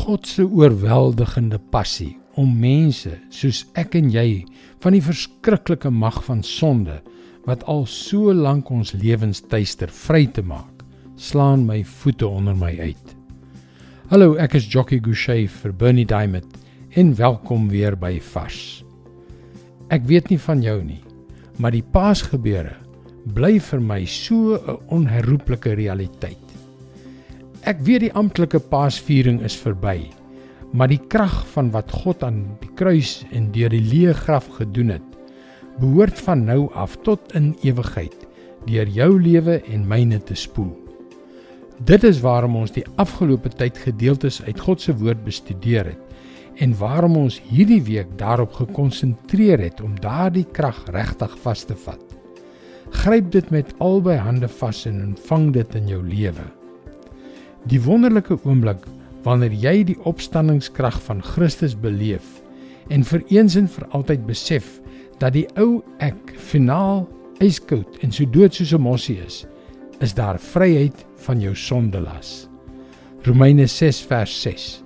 God se oorweldigende passie om mense soos ek en jy van die verskriklike mag van sonde wat al so lank ons lewens tuister vry te maak, slaan my voete onder my uit. Hallo, ek is Jockey Gouchee vir Bernie Diamond en welkom weer by Vars. Ek weet nie van jou nie, maar die Paasgebeure bly vir my so 'n onherroepelike realiteit. Ek weet die amptelike Paasviering is verby, maar die krag van wat God aan die kruis en deur die leë graf gedoen het, behoort van nou af tot in ewigheid deur jou lewe en myne te spoel. Dit is waarom ons die afgelope tyd gedeeltes uit God se woord bestudeer het en waarom ons hierdie week daarop gekonsentreer het om daardie krag regtig vas te vat. Gryp dit met albei hande vas en ontvang dit in jou lewe. Die wonderlike oomblik wanneer jy die opstandingskrag van Christus beleef en vir eens en vir altyd besef dat die ou ek finaal yskoud en so dood soos 'n mossie is, is daar vryheid van jou sondelas. Romeine 6 vers 6.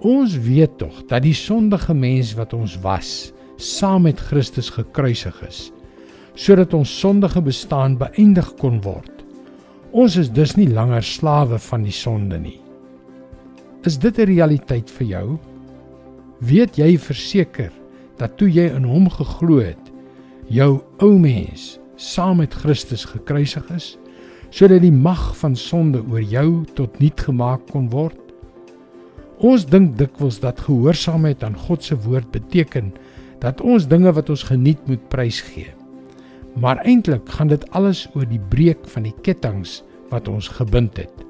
Ons weet tog dat die sondige mens wat ons was, saam met Christus gekruisig is, sodat ons sondige bestaan beëindig kon word. Ons is dus nie langer slawe van die sonde nie. Is dit 'n realiteit vir jou? Weet jy verseker dat toe jy in hom geglo het, jou ou mens saam met Christus gekruisig is, sodat die mag van sonde oor jou tot niet gemaak kon word? Ons dink dikwels dat gehoorsaamheid aan God se woord beteken dat ons dinge wat ons geniet moet prysgee. Maar eintlik gaan dit alles oor die breek van die kettinge wat ons gebind het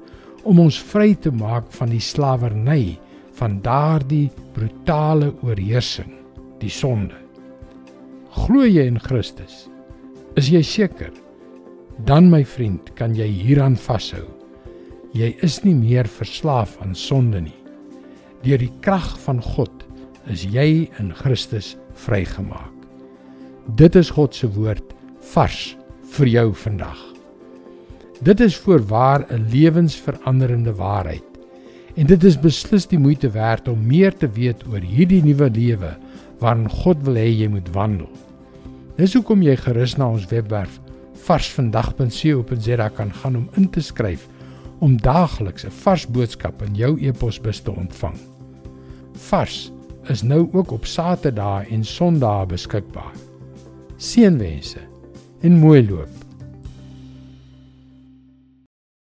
om ons vry te maak van die slawerny van daardie brutale oorheersing, die sonde. Glo jy in Christus? Is jy seker? Dan my vriend, kan jy hieraan vashou. Jy is nie meer verslaaf aan sonde nie. Deur die krag van God is jy in Christus vrygemaak. Dit is God se woord vars vir jou vandag. Dit is voorwaar 'n lewensveranderende waarheid. En dit is beslis die moeite werd om meer te weet oor hierdie nuwe lewe waarin God wil hê jy moet wandel. Dis hoekom jy gerus na ons webwerf varsvandag.co.za kan gaan om in te skryf om daagliks 'n vars boodskap in jou e-posbus te ontvang. Vars is nou ook op Saterdae en Sondae beskikbaar. Seënwense en mooi loop.